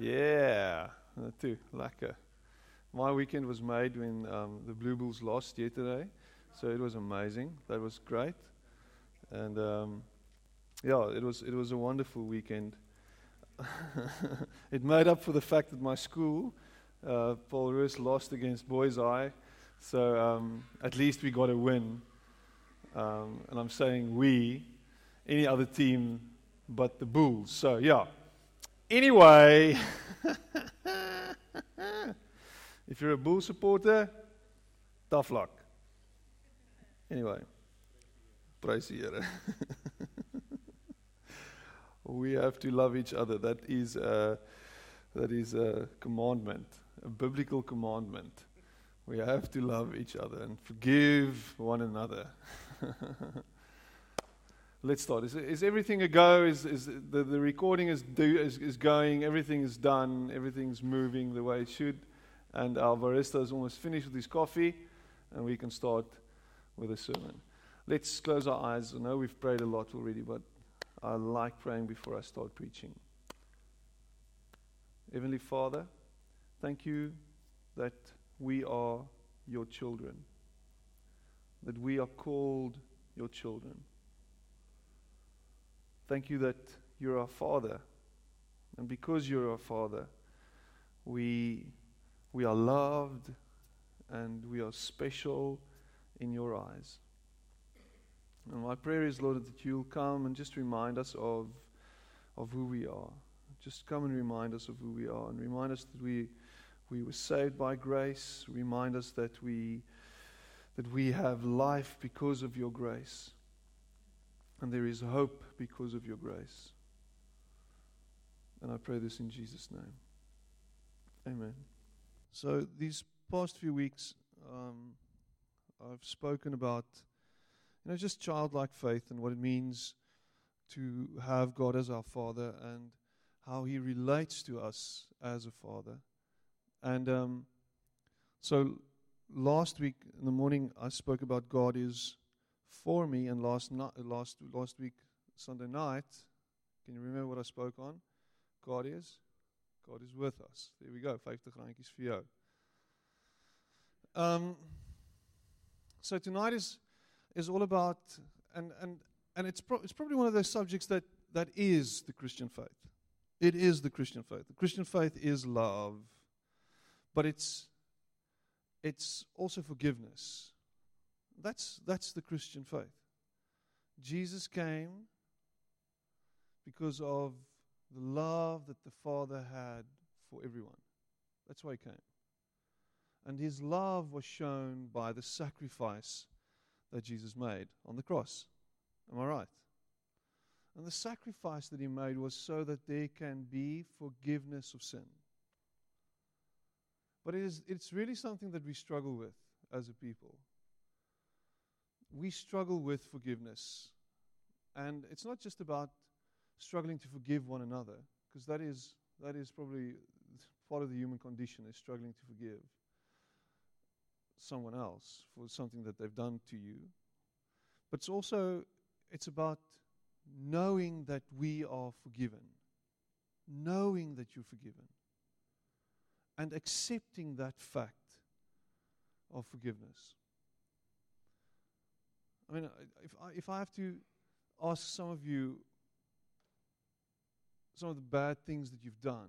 Yeah, too. Lekker. My weekend was made when um, the Blue Bulls lost yesterday, so it was amazing. That was great, and um, yeah, it was it was a wonderful weekend. it made up for the fact that my school, uh, Paul Roos, lost against Boishaai, so um, at least we got a win. Um, and I'm saying we, any other team but the Bulls. So yeah. Anyway, if you're a Bull supporter, tough luck. Anyway, praise the Here. we have to love each other. That is a, that is a commandment, a biblical commandment. We have to love each other and forgive one another. Let's start. Is, is everything a go? Is, is the, the recording is, do, is, is going? Everything is done. Everything's moving the way it should. And our barista is almost finished with his coffee, and we can start with a sermon. Let's close our eyes. I know we've prayed a lot already, but I like praying before I start preaching. Heavenly Father, thank you that we are your children, that we are called your children. Thank you that you're our Father. And because you're our Father, we, we are loved and we are special in your eyes. And my prayer is, Lord, that you'll come and just remind us of, of who we are. Just come and remind us of who we are and remind us that we, we were saved by grace. Remind us that we, that we have life because of your grace. And there is hope because of your grace. And I pray this in Jesus' name. Amen. So, these past few weeks, um, I've spoken about, you know, just childlike faith and what it means to have God as our Father and how He relates to us as a Father. And um, so, last week in the morning, I spoke about God is for me, and last, night, last, last week Sunday night, can you remember what I spoke on? God is. God is with us. There we go. 50 randjies for you. Um, so tonight is is all about and and and it's pro- it's probably one of those subjects that that is the Christian faith. It is the Christian faith. The Christian faith is love, but it's it's also forgiveness. That's that's the Christian faith. Jesus came because of the love that the Father had for everyone. That's why he came. And his love was shown by the sacrifice that Jesus made on the cross. Am I right? And the sacrifice that he made was so that there can be forgiveness of sin. But it is, it's really something that we struggle with as a people. We struggle with forgiveness. And it's not just about struggling to forgive one another, because that is, that is probably part of the human condition is struggling to forgive someone else for something that they've done to you. But it's also it's about knowing that we are forgiven. Knowing that you're forgiven. And accepting that fact of forgiveness. I mean, if I, if I have to ask some of you some of the bad things that you've done,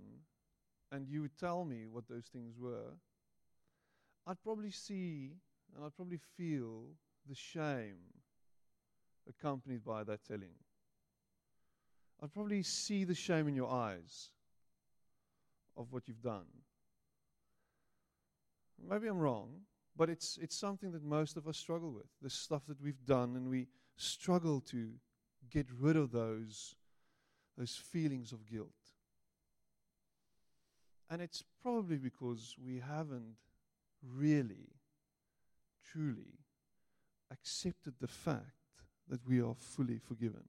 and you would tell me what those things were, I'd probably see and I'd probably feel the shame accompanied by that telling. I'd probably see the shame in your eyes of what you've done. Maybe I'm wrong, but it's, it's something that most of us struggle with. The stuff that we've done, and we struggle to get rid of those those feelings of guilt. And it's probably because we haven't really, truly accepted the fact that we are fully forgiven.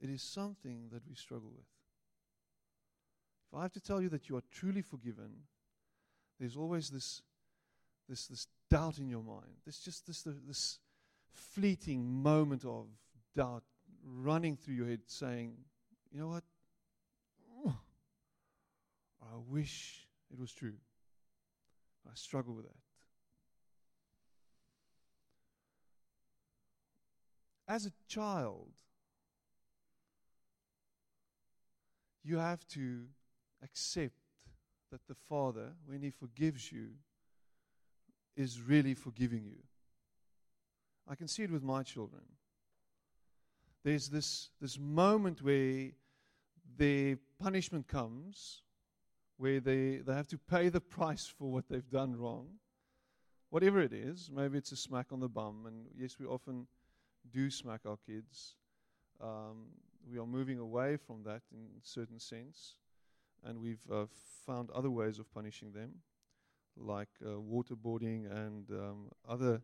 It is something that we struggle with. If I have to tell you that you are truly forgiven, there's always this, this, this doubt in your mind. this just this, this fleeting moment of doubt running through your head saying, you know what? I wish it was true. I struggle with that. As a child, you have to accept that the Father, when He forgives you, is really forgiving you. I can see it with my children. There's this, this moment where the punishment comes, where they, they have to pay the price for what they've done wrong. Whatever it is, maybe it's a smack on the bum, and yes, we often do smack our kids. Um, we are moving away from that in a certain sense, and we've uh, found other ways of punishing them, like uh, waterboarding and um, other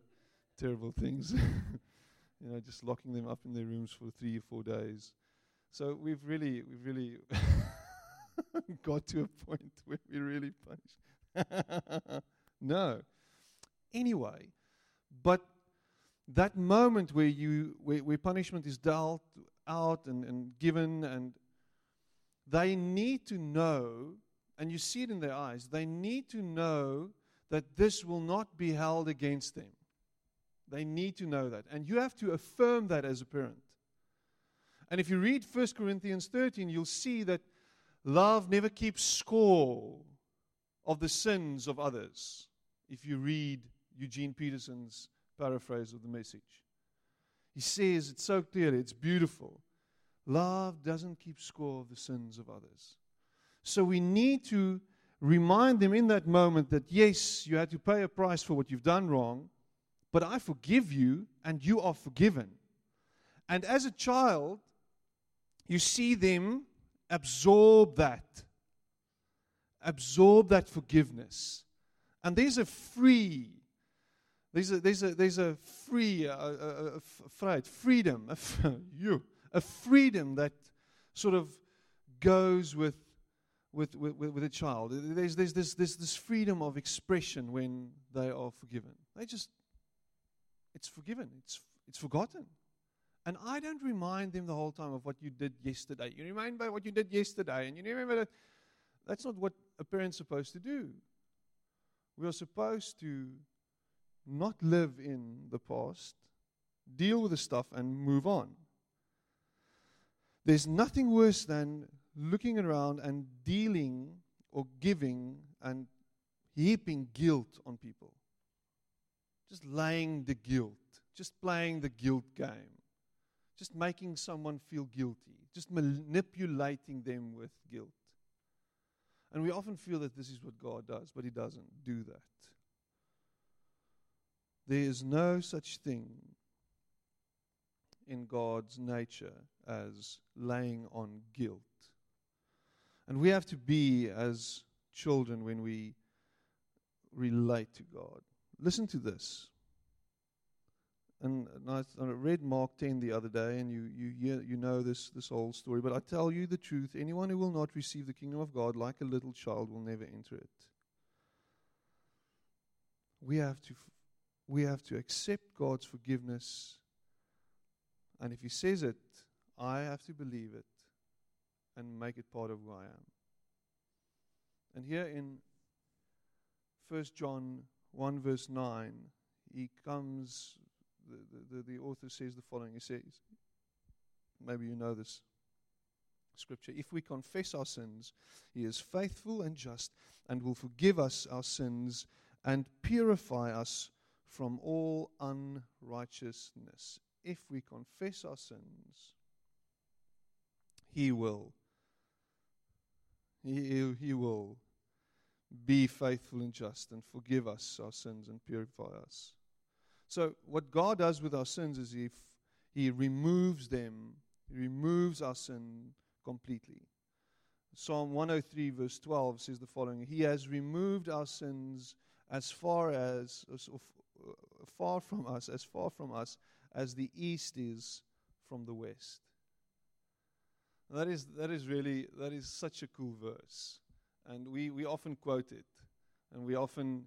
terrible things. you know, just locking them up in their rooms for three or four days. So we've really, we've really got to a point where we really punish. no. Anyway, but that moment where you where, where punishment is dealt out and, and given and they need to know and you see it in their eyes they need to know that this will not be held against them they need to know that and you have to affirm that as a parent and if you read 1 corinthians 13 you'll see that love never keeps score of the sins of others if you read eugene peterson's paraphrase of the message. He says it's so clear, it's beautiful. Love doesn't keep score of the sins of others. So we need to remind them in that moment that yes, you had to pay a price for what you've done wrong, but I forgive you and you are forgiven. And as a child, you see them absorb that, absorb that forgiveness. And there's a free there's a, there's a, there's a free, uh, uh, uh, a, a, a, freedom, you, a freedom that sort of goes with, with, with, with a child. There's, there's, this, there's this freedom of expression when they are forgiven. They just, it's forgiven, it's, it's forgotten. And I don't remind them the whole time of what you did yesterday. You remind remember what you did yesterday, and you remember that that's not what a parent's supposed to do. We are supposed to not live in the past, deal with the stuff, and move on. There's nothing worse than looking around and dealing or giving and heaping guilt on people. Just laying the guilt, just playing the guilt game, just making someone feel guilty, just manipulating them with guilt. And we often feel that this is what God does, but He doesn't do that. There is no such thing in God's nature as laying on guilt. And we have to be as children when we relate to God. Listen to this. And I, read Mark 10 the other day, and you, you, you know this, this whole story. But I tell you the truth anyone who will not receive the kingdom of God like a little child will never enter it. We have to we have to accept God's forgiveness. And if He says it, I have to believe it and make it part of who I am. And here in 1 John 1, verse 9, he comes, the, the, the author says the following. He says, maybe you know this scripture. If we confess our sins, he is faithful and just and will forgive us our sins and purify us from all unrighteousness. If we confess our sins, He will. He, he will be faithful and just and forgive us our sins and purify us. So, what God does with our sins is He, he removes them, He removes our sin completely. Psalm 103, verse 12 says the following He has removed our sins as far as, as uh, far from us, as far from us as the east is from the west. That is, that is really, that is such a cool verse. And we, we often quote it, and we often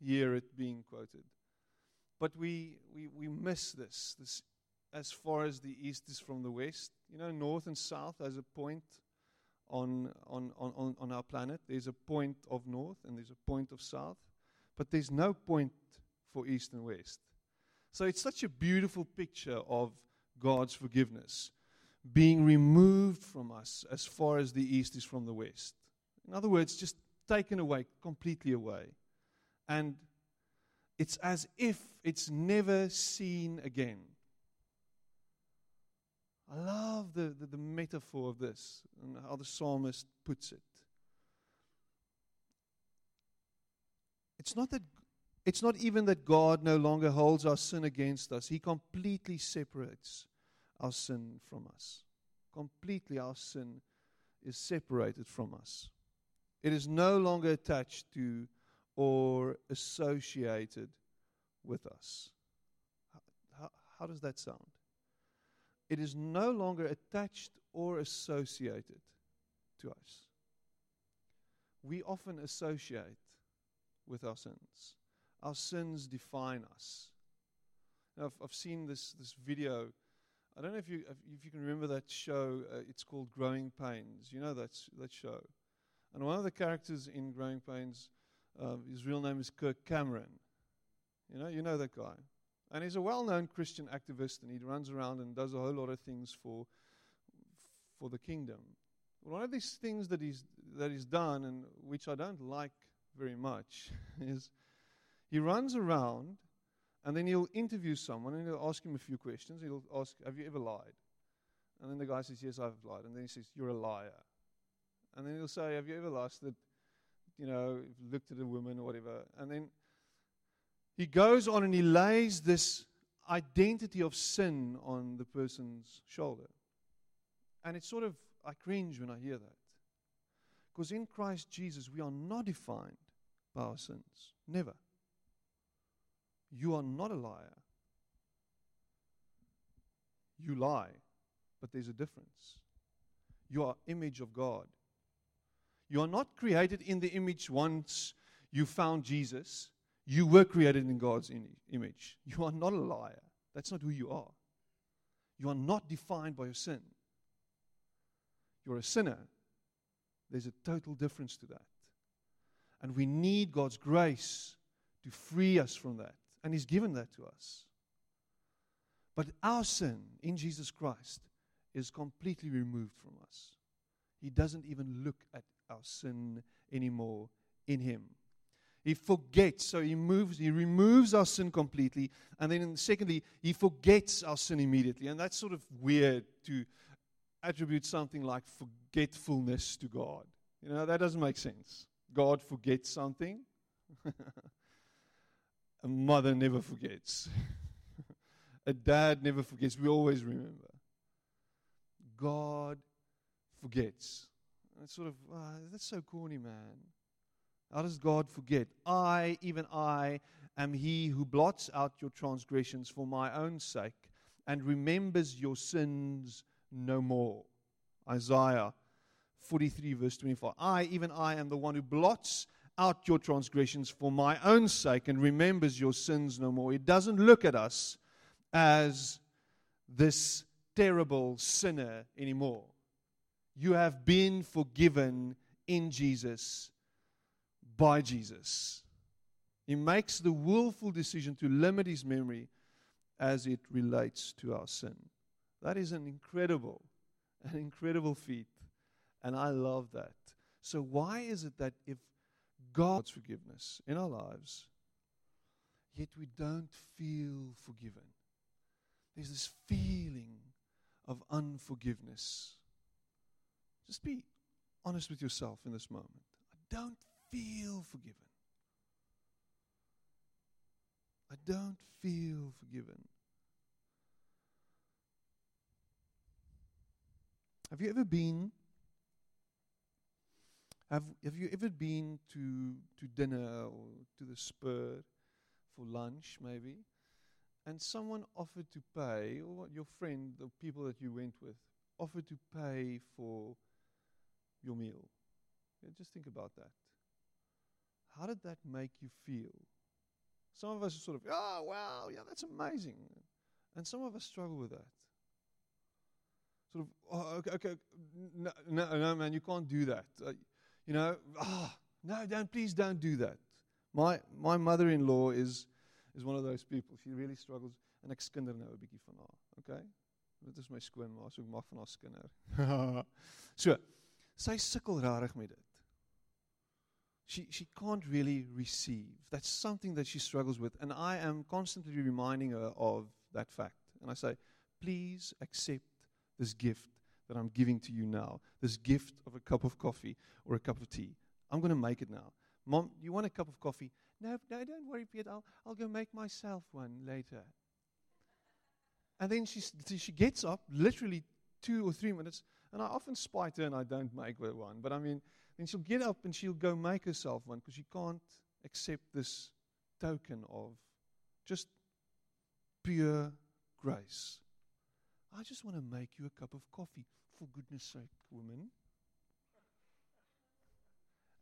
hear it being quoted. But we, we, we miss this, this as far as the east is from the west. You know, north and south as a point on, on, on, on our planet. There's a point of north and there's a point of south, but there's no point for east and west. So it's such a beautiful picture of God's forgiveness being removed from us as far as the east is from the west. In other words, just taken away, completely away. And it's as if it's never seen again. I love the, the, the, metaphor of this and how the psalmist puts it. It's not that it's not even that God no longer holds our sin against us. He completely separates our sin from us. Completely our sin is separated from us. It is no longer attached to or associated with us. How, how, does that sound? It is no longer attached or associated to us. We often associate with our sins. Our sins define us. Now, I've, I've seen this, this video. I don't know if you, if you can remember that show. Uh, it's called Growing Pains. You know that, that show. And one of the characters in Growing Pains, uh, his real name is Kirk Cameron. You know, you know that guy. And he's a well-known Christian activist, and he runs around and does a whole lot of things for, for the kingdom. One of these things that he's, that he's done, and which I don't like very much, is he runs around and then he'll interview someone and he'll ask him a few questions. He'll ask, Have you ever lied? And then the guy says, Yes, I've lied. And then he says, You're a liar. And then he'll say, Have you ever lusted? You know, looked at a woman or whatever. And then he goes on and he lays this identity of sin on the person's shoulder. And it's sort of, I cringe when I hear that. Because in Christ Jesus, we are not defined by our sins. Never. You are not a liar. You lie, but there's a difference. You are image of God. You are not created in the image once you found Jesus. You were created in God's image. You are not a liar. That's not who you are. You are not defined by your sin. You're a sinner. There's a total difference to that. And we need God's grace to free us from that. And He's given that to us. But our sin in Jesus Christ is completely removed from us. He doesn't even look at our sin anymore in him. He forgets, so he moves, he removes our sin completely, and then secondly, he forgets our sin immediately. And that's sort of weird to attribute something like forgetfulness to God. You know, that doesn't make sense. God forgets something. A mother never forgets. A dad never forgets. We always remember. God forgets. It's sort of, uh, that's so corny, man. How does God forget? I, even I, am he who blots out your transgressions for my own sake and remembers your sins no more. Isaiah 43, verse 24. I, even I, am the one who blots out your transgressions for my own sake and remembers your sins no more. He doesn't look at us as this terrible sinner anymore. You have been forgiven in Jesus by Jesus. He makes the willful decision to limit his memory as it relates to our sin. That is an incredible, an incredible feat. And I love that. So, why is it that if God's forgiveness in our lives, yet we don't feel forgiven? There's this feeling of unforgiveness. Just be honest with yourself in this moment. I don't feel forgiven. I don't feel forgiven. Have you ever been have, have you ever been to, to dinner or to the spur for lunch, maybe, and someone offered to pay, or your friend, the people that you went with, offered to pay for your meal? Yeah, just think about that. How did that make you feel? Some of us are sort of, oh, wow, yeah, that's amazing. And some of us struggle with that. sort of, oh, okay, okay, no, no, no, man, you can't do that. Uh, you know, ah, no, don't, please don't do that. My, my mother-in-law is, is one of those people. She really struggles. En ek skinder nou 'n bietjie van haar, okay? Dit is my skoonma, so ek mag van haar skinder. so, sy sukkel rarig met dit. She she can't really receive. That's something that she struggles with and I am constantly reminding her of that fact. And I say, "Please accept this gift that I'm giving to you now. This gift of a cup of coffee or a cup of tea. I'm going to make it now. Mom, you want a cup of coffee? No, no, don't worry, Pete. I'll, I'll go make myself one later. And then she, she gets up, literally two or three minutes, and I often spite her and I don't make her one. But I mean, then she'll get up and she'll go make herself one because she can't accept this token of just pure grace. I just want to make you a cup of coffee, for goodness sake, woman.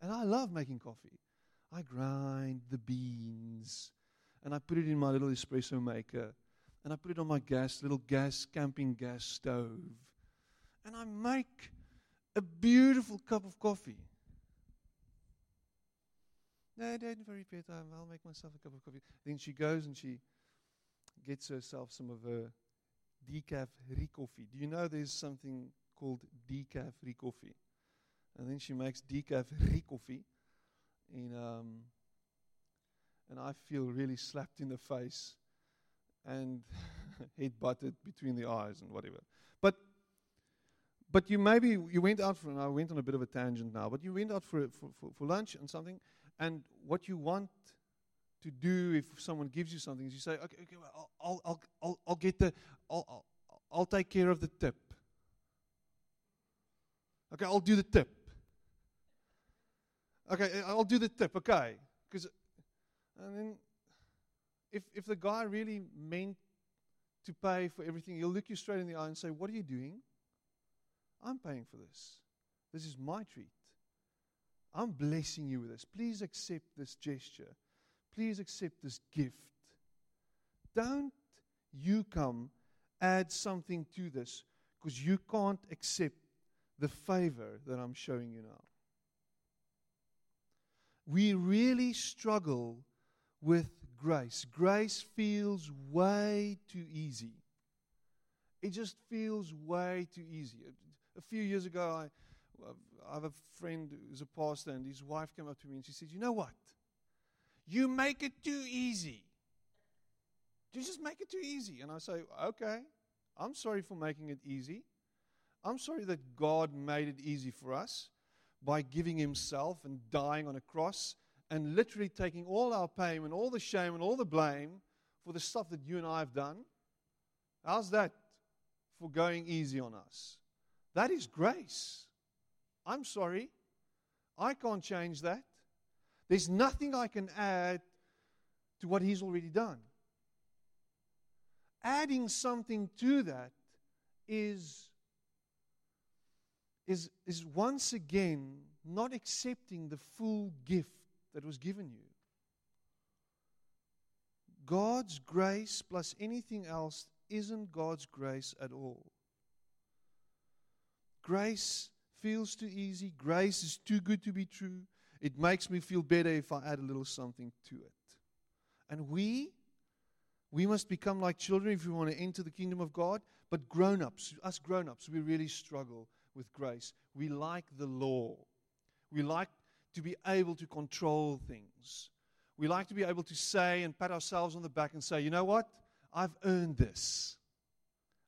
And I love making coffee. I grind the beans and I put it in my little espresso maker and I put it on my gas, little gas, camping gas stove. And I make a beautiful cup of coffee. No, don't worry, Peter. I'll make myself a cup of coffee. Then she goes and she gets herself some of her decaf coffee. Do you know there's something called decaf coffee? And then she makes decaf coffee. And, um, and I feel really slapped in the face and head butted between the eyes and whatever. But but you maybe you went out for and I went on a bit of a tangent now, but you went out for, for, for, for lunch and something, and what you want to do if someone gives you something is you say, okay, okay well, I'll, I'll, I'll, I'll get the, I'll, I'll, I'll take care of the tip. Okay, I'll do the tip. Okay, I'll do the tip. Okay, because and then if, if the guy really meant to pay for everything, he'll look you straight in the eye and say, What are you doing? I'm paying for this. This is my treat. I'm blessing you with this. Please accept this gesture. Please accept this gift. Don't you come add something to this because you can't accept the favor that I'm showing you now. We really struggle with grace. Grace feels way too easy. It just feels way too easy. A few years ago, I, I have a friend who's a pastor, and his wife came up to me and she said, You know what? You make it too easy. You just make it too easy. And I say, Okay, I'm sorry for making it easy. I'm sorry that God made it easy for us by giving Himself and dying on a cross and literally taking all our pain and all the shame and all the blame for the stuff that you and I have done. How's that for going easy on us? That is grace. I'm sorry. I can't change that. There's nothing I can add to what He's already done. Adding something to that is, is, is once again not accepting the full gift that was given you. God's grace plus anything else isn't God's grace at all. Grace feels too easy. Grace is too good to be true. It makes me feel better if I add a little something to it. And we, we must become like children if we want to enter the kingdom of God. But grown ups, us grown ups, we really struggle with grace. We like the law. We like to be able to control things. We like to be able to say and pat ourselves on the back and say, you know what? I've earned this.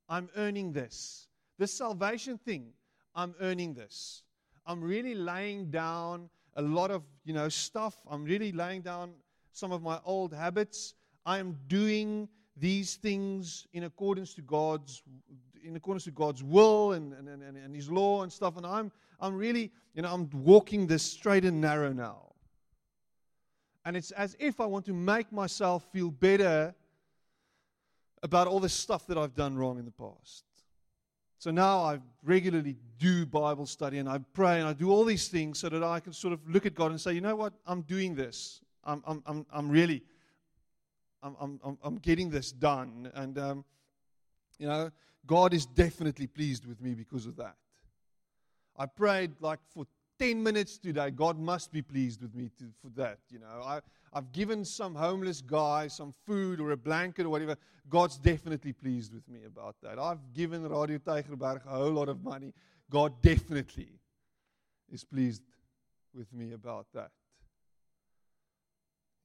I'm earning this. This salvation thing, I'm earning this. I'm really laying down a lot of, you know, stuff. I'm really laying down some of my old habits. I am doing these things in accordance to God's in accordance to God's will and, and, and, and His law and stuff. And I'm I'm really, you know, I'm walking this straight and narrow now. And it's as if I want to make myself feel better about all the stuff that I've done wrong in the past. So now I regularly do Bible study and I pray and I do all these things so that I can sort of look at God and say, you know what, I'm doing this. I'm, I'm, I'm, I'm really, I'm, I'm, I'm getting this done. And, um, you know, God is definitely pleased with me because of that. I prayed like for 10 minutes today. God must be pleased with me to, for that. You know, I, I've given some homeless guy some food or a blanket or whatever. God's definitely pleased with me about that. I've given Radio Tygerberg a whole lot of money. God definitely is pleased with me about that.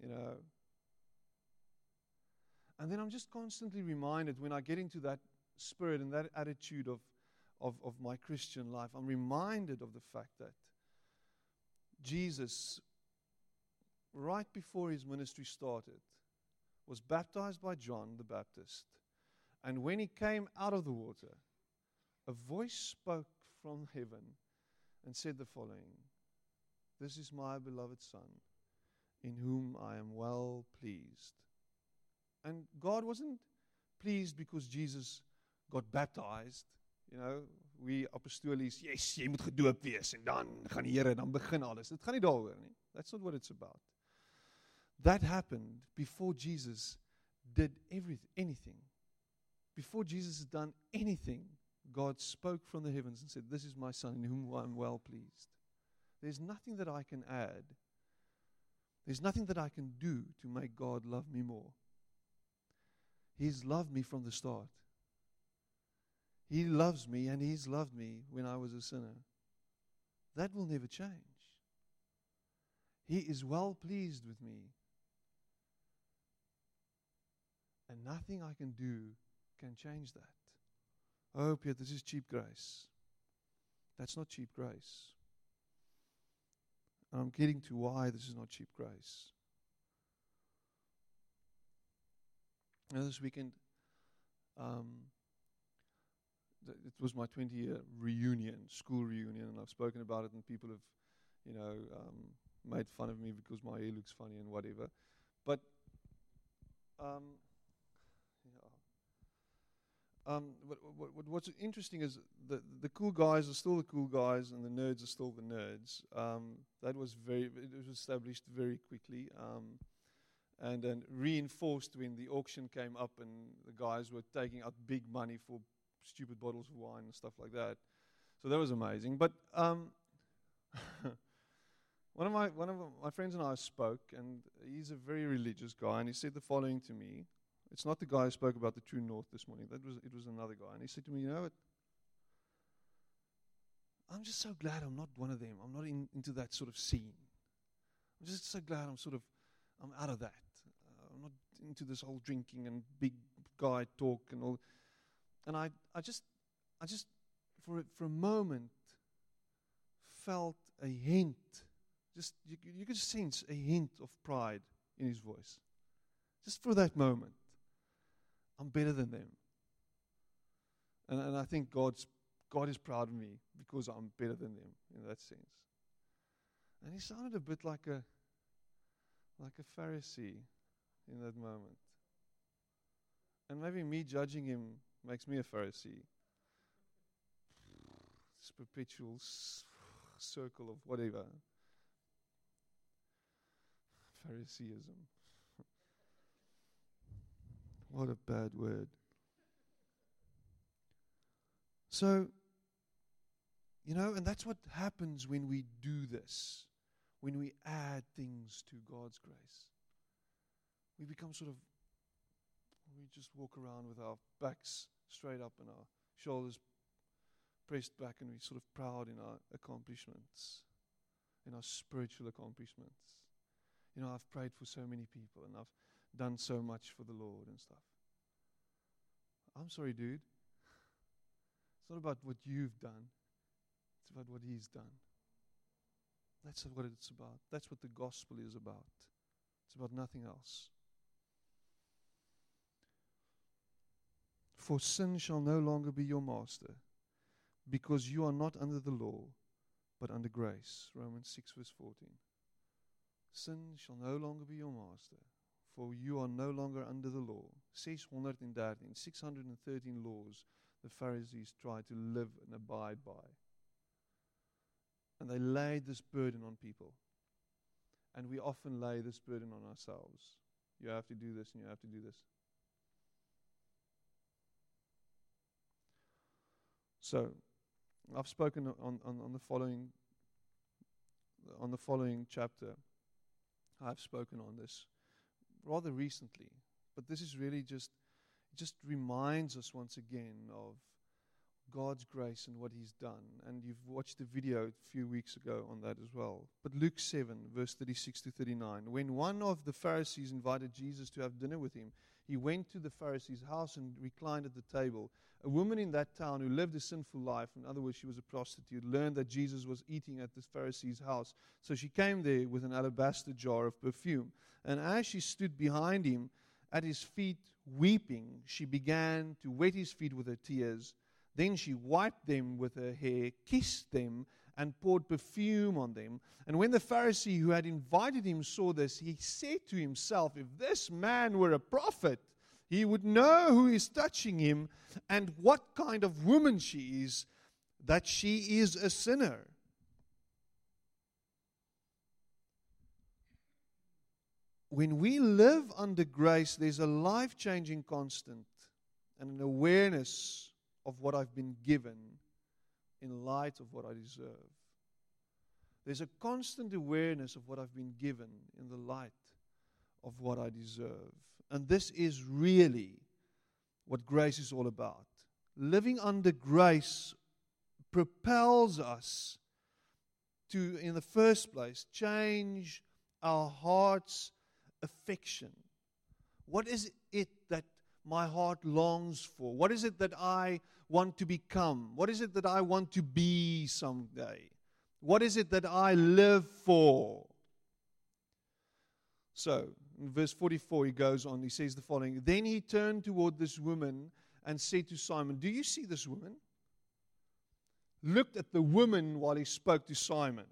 You know. And then I'm just constantly reminded when I get into that spirit and that attitude of, of, of my Christian life, I'm reminded of the fact that Jesus, right before his ministry started, was baptized by John the Baptist. And when he came out of the water, a voice spoke from heaven and said the following This is my beloved Son, in whom I am well pleased. And God wasn't pleased because Jesus got baptized. You know, we apostolies, yes, jy moet gedoop wees en dan gaan die Here dan begin alles. Dit gaan nie daaroor nie. That's not what it's about. That happened before Jesus did everything, anything. Before Jesus had done anything, God spoke from the heavens and said, This is my son in whom I am well pleased. There's nothing that I can add. There's nothing that I can do to make God love me more. He's loved me from the start. He loves me and He's loved me when I was a sinner. That will never change. He is well pleased with me. And nothing I can do can change that. Oh, Peter, this is cheap grace. That's not cheap grace. And I'm getting to why this is not cheap grace. Now, this weekend, um, th- it was my 20 year reunion, school reunion, and I've spoken about it, and people have, you know, um, made fun of me because my hair looks funny and whatever. But, um, yeah. Um, what, what, what, what's interesting is the the cool guys are still the cool guys, and the nerds are still the nerds. Um, that was very it was established very quickly, um, and then reinforced when the auction came up, and the guys were taking out big money for stupid bottles of wine and stuff like that. So that was amazing. But um, one of my one of my friends and I spoke, and he's a very religious guy, and he said the following to me. It's not the guy who spoke about the true north this morning. That was it was another guy, and he said to me, "You know what? I'm just so glad I'm not one of them. I'm not in, into that sort of scene. I'm just so glad I'm sort of I'm out of that. Into this whole drinking and big guy talk and all." And I, I just, I just, for a, for a moment, felt a hint. Just you, you could sense a hint of pride in his voice. Just for that moment, I'm better than them. And, and I think God's, God is proud of me because I'm better than them in that sense. And he sounded a bit like a, like a Pharisee in that moment. And maybe me judging him makes me a Pharisee. This perpetual circle of whatever. Phariseeism. what a bad word. So, you know, and that's what happens when we do this, when we add things to God's grace. We become sort of we just walk around with our backs straight up and our shoulders pressed back, and we're sort of proud in our accomplishments, in our spiritual accomplishments. You know, I've prayed for so many people and I've done so much for the Lord and stuff. I'm sorry, dude. It's not about what you've done, it's about what He's done. That's what it's about. That's what the gospel is about. It's about nothing else. For sin shall no longer be your master, because you are not under the law, but under grace. Romans 6, verse 14. Sin shall no longer be your master, for you are no longer under the law. 613, 613 laws the Pharisees tried to live and abide by. And they laid this burden on people. And we often lay this burden on ourselves. You have to do this and you have to do this. So, I've spoken on, on, on the following on the following chapter. I've spoken on this rather recently, but this is really just just reminds us once again of God's grace and what He's done. And you've watched the video a few weeks ago on that as well. But Luke 7, verse 36 to 39. When one of the Pharisees invited Jesus to have dinner with him, he went to the Pharisee's house and reclined at the table. A woman in that town who lived a sinful life, in other words, she was a prostitute, learned that Jesus was eating at this Pharisee's house. So she came there with an alabaster jar of perfume. And as she stood behind him at his feet, weeping, she began to wet his feet with her tears then she wiped them with her hair, kissed them, and poured perfume on them. And when the Pharisee who had invited him saw this, he said to himself, If this man were a prophet, he would know who is touching him and what kind of woman she is, that she is a sinner. When we live under grace, there's a life changing constant and an awareness of what I've been given in light of what I deserve. There's a constant awareness of what I've been given in the light of what I deserve. And this is really what grace is all about. Living under grace propels us to, in the first place, change our heart's affection. What is it that my heart longs for? What is it that I want to become? What is it that I want to be someday? What is it that I live for? So, in verse 44, he goes on, he says the following Then he turned toward this woman and said to Simon, Do you see this woman? Looked at the woman while he spoke to Simon.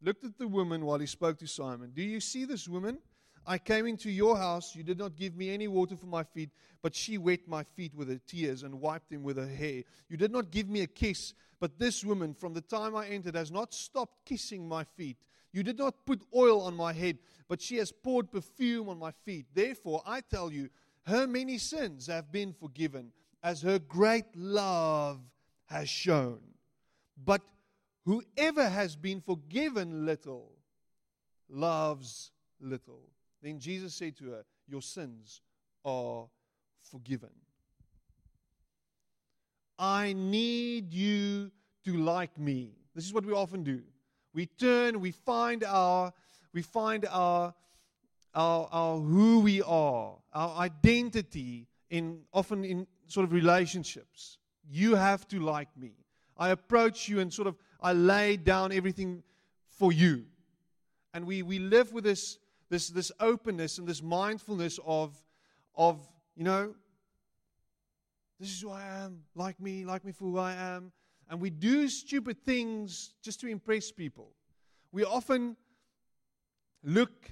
Looked at the woman while he spoke to Simon. Do you see this woman? I came into your house. You did not give me any water for my feet, but she wet my feet with her tears and wiped them with her hair. You did not give me a kiss, but this woman, from the time I entered, has not stopped kissing my feet. You did not put oil on my head, but she has poured perfume on my feet. Therefore, I tell you, her many sins have been forgiven, as her great love has shown. But whoever has been forgiven little loves little. Then Jesus said to her, Your sins are forgiven. I need you to like me. This is what we often do. We turn, we find our, we find our, our, our who we are, our identity in often in sort of relationships. You have to like me. I approach you and sort of I lay down everything for you. And we, we live with this this, this openness and this mindfulness of, of, you know, this is who I am, like me, like me for who I am. And we do stupid things just to impress people. We often look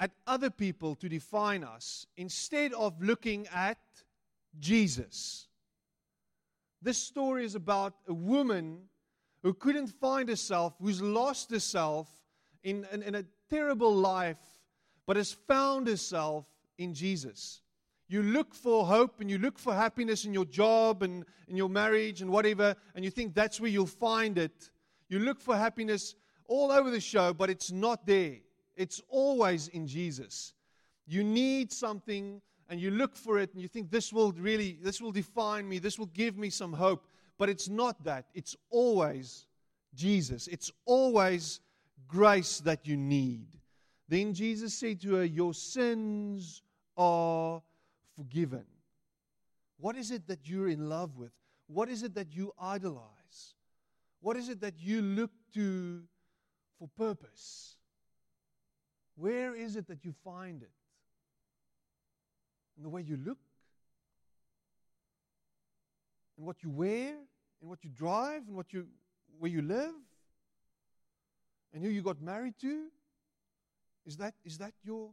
at other people to define us instead of looking at Jesus. This story is about a woman who couldn't find herself, who's lost herself in, in, in a terrible life, but has found herself in Jesus. You look for hope and you look for happiness in your job and in your marriage and whatever, and you think that's where you'll find it. You look for happiness all over the show, but it's not there. It's always in Jesus. You need something and you look for it and you think this will really this will define me, this will give me some hope, but it's not that. It's always Jesus. It's always grace that you need. Then Jesus said to her, Your sins are forgiven. What is it that you're in love with? What is it that you idolize? What is it that you look to for purpose? Where is it that you find it? In the way you look? In what you wear? In what you drive? In what you, where you live? And who you got married to? Is that, is that your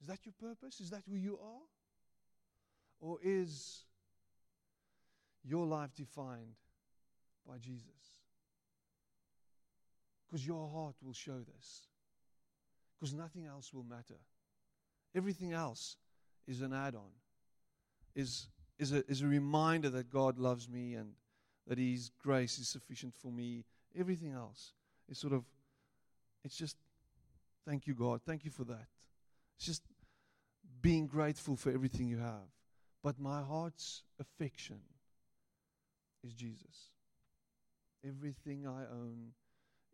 is that your purpose? Is that who you are? Or is your life defined by Jesus? Because your heart will show this. Because nothing else will matter. Everything else is an add on, is is a, is a reminder that God loves me and that His grace is sufficient for me. Everything else is sort of, it's just, thank you, God. Thank you for that. It's just being grateful for everything you have. But my heart's affection is Jesus. Everything I own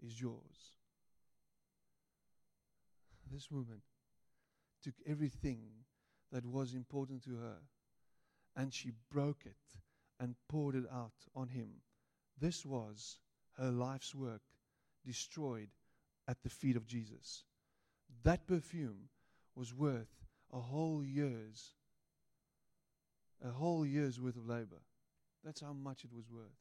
is yours. This woman took everything that was important to her and she broke it and poured it out on him. This was her life's work destroyed at the feet of Jesus. That perfume was worth a whole year's a whole year's worth of labor. That's how much it was worth.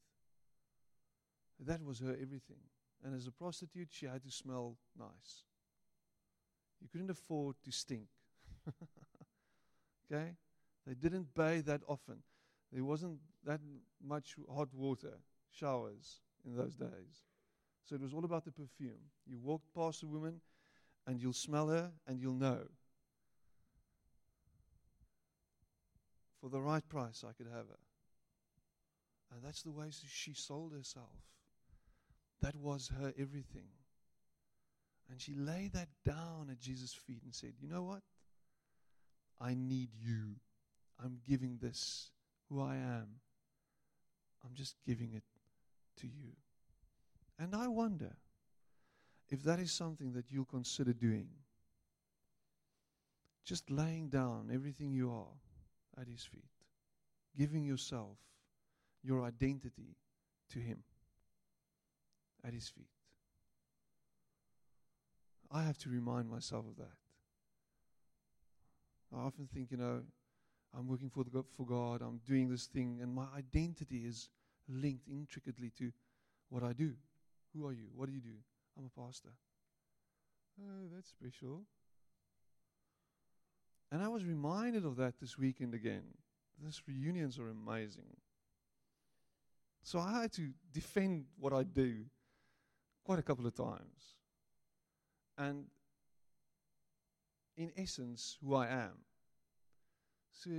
That was her everything. And as a prostitute, she had to smell nice. You couldn't afford to stink. okay? They didn't bathe that often. There wasn't that much hot water, showers in those days. So it was all about the perfume. You walked past a woman and you'll smell her and you'll know. For the right price, I could have her. And that's the way she sold herself. That was her everything. And she laid that down at Jesus' feet and said, You know what? I need you. I'm giving this, who I am. I'm just giving it to you. And I wonder if that is something that you'll consider doing. Just laying down everything you are at His feet, giving yourself, your identity to Him at His feet. I have to remind myself of that. I often think, you know, I'm working for, the, for God, I'm doing this thing, and my identity is linked intricately to what I do. Who are you? What do you do? I'm a pastor. Oh, that's special. And I was reminded of that this weekend again. These reunions are amazing. So I had to defend what I do quite a couple of times. And in essence, who I am. So,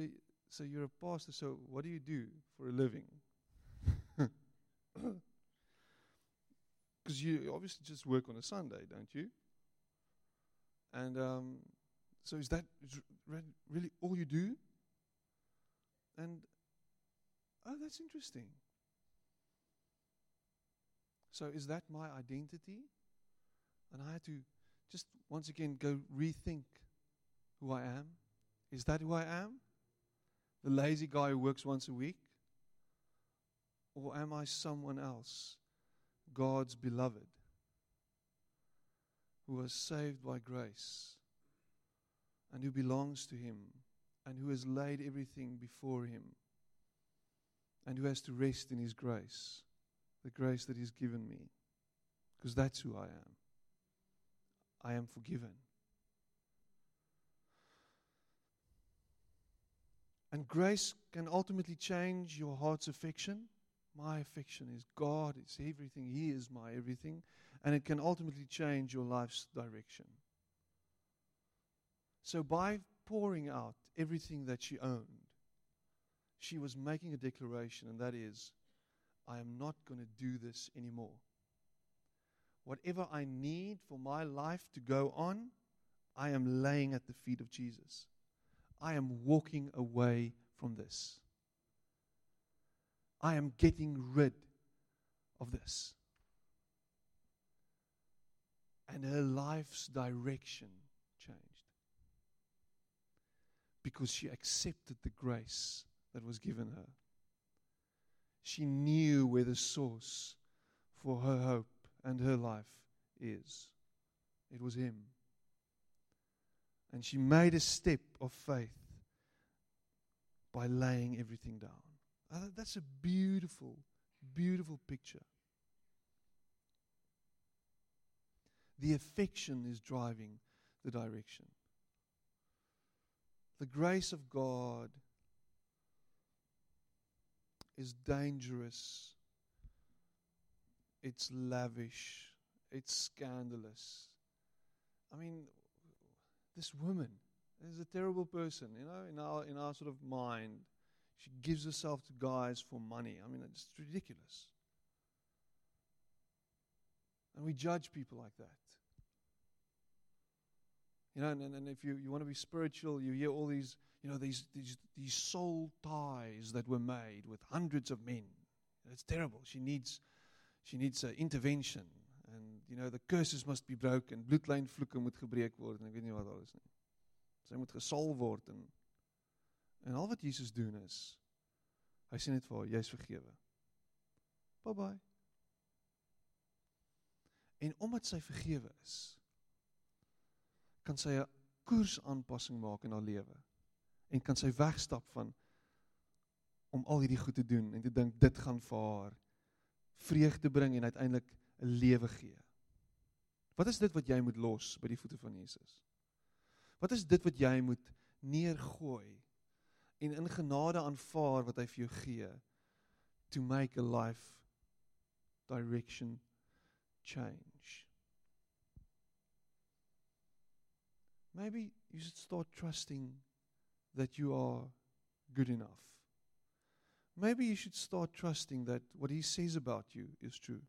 so you're a pastor, so what do you do for a living? Because you obviously just work on a Sunday, don't you? And um, so is that really all you do? And oh, that's interesting. So is that my identity? And I had to just once again go rethink who I am. Is that who I am? The lazy guy who works once a week? Or am I someone else, God's beloved, who was saved by grace and who belongs to Him and who has laid everything before Him and who has to rest in His grace, the grace that He's given me? Because that's who I am. I am forgiven. And grace can ultimately change your heart's affection. My affection is God, it's everything. He is my everything. And it can ultimately change your life's direction. So, by pouring out everything that she owned, she was making a declaration, and that is, I am not going to do this anymore. Whatever I need for my life to go on, I am laying at the feet of Jesus. I am walking away from this. I am getting rid of this. And her life's direction changed because she accepted the grace that was given her. She knew where the source for her hope and her life is. It was Him. And she made a step of faith by laying everything down. Uh, that's a beautiful, beautiful picture. The affection is driving the direction. The grace of God is dangerous, it's lavish, it's scandalous. I mean, this woman is a terrible person, you know, in our, in our sort of mind. She gives herself to guys for money. I mean, it's ridiculous. And we judge people like that. You know, and, and if you, you want to be spiritual, you hear all these, you know, these, these, these soul ties that were made with hundreds of men. It's terrible. She needs, she needs an intervention. And, you know, the curses must be broken. Moet gebreek weet wat alles moet en al wat Jesus doen is, hy sê net vir haar, jy is vergewe. Bye bye. En omdat sy vergewe is, kan sy 'n koersaanpassing maak in haar lewe en kan sy wegstap van om al hierdie goed te doen en te dink dit gaan vir haar vreugde bring en uiteindelik 'n lewe gee. Wat is dit wat jy moet los by die voete van Jesus? Wat is dit wat jy moet neergooi en in genade aanvaar wat hy vir jou gee to make a life direction change? Maybe you should start trusting that you are good enough. Maybe you should start trusting that what he says about you is true.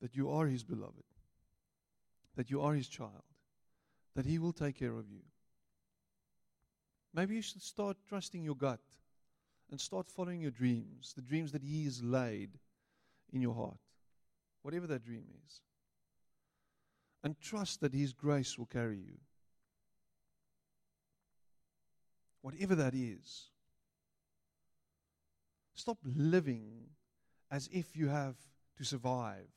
That you are his beloved. That you are his child. That he will take care of you. Maybe you should start trusting your gut and start following your dreams, the dreams that he has laid in your heart, whatever that dream is and trust that His grace will carry you. Whatever that is. Stop living as if you have to survive.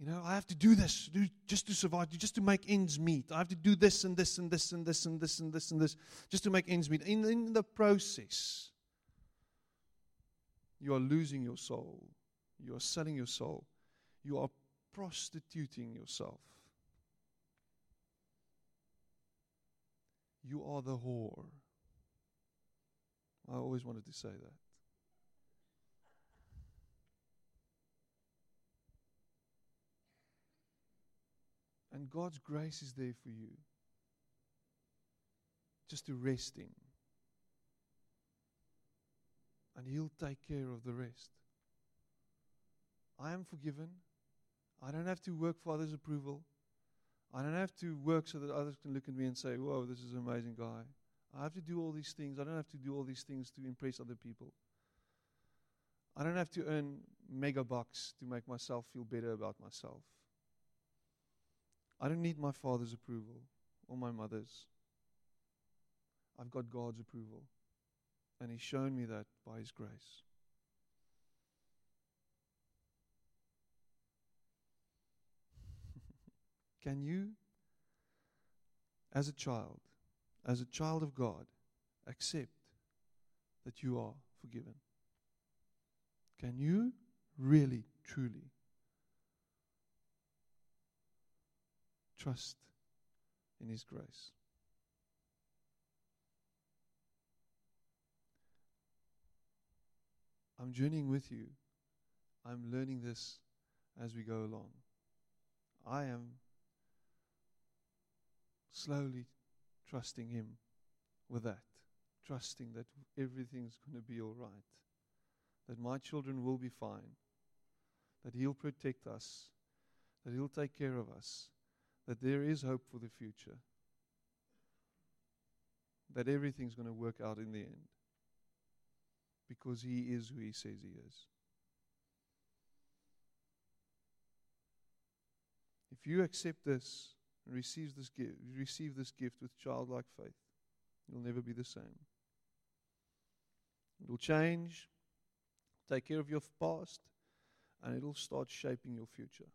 You know, I have to do this just to survive, just to make ends meet. I have to do this and this and this and this and this and this and this just to make ends meet. In, in the process, you are losing your soul. You are selling your soul. You are prostituting yourself. You are the whore. I always wanted to say that. And God's grace is there for you. Just to rest in. And He'll take care of the rest. I am forgiven. I don't have to work for others' approval. I don't have to work so that others can look at me and say, Whoa, this is an amazing guy. I have to do all these things. I don't have to do all these things to impress other people. I don't have to earn mega bucks to make myself feel better about myself. I don't need my father's approval or my mother's. I've got God's approval. And He's shown me that by His grace. Can you, as a child, as a child of God, accept that you are forgiven? Can you really, truly trust in His grace? I'm journeying with you. I'm learning this as we go along. I am slowly trusting Him with that, trusting that everything's going to be all right, that my children will be fine, that He'll protect us, that He'll take care of us, that there is hope for the future, that everything's going to work out in the end because He is who He says He is. If you accept this, and receive this gift, receive this gift with childlike faith, you'll never be the same. It'll change, take care of your past, and it'll start shaping your future.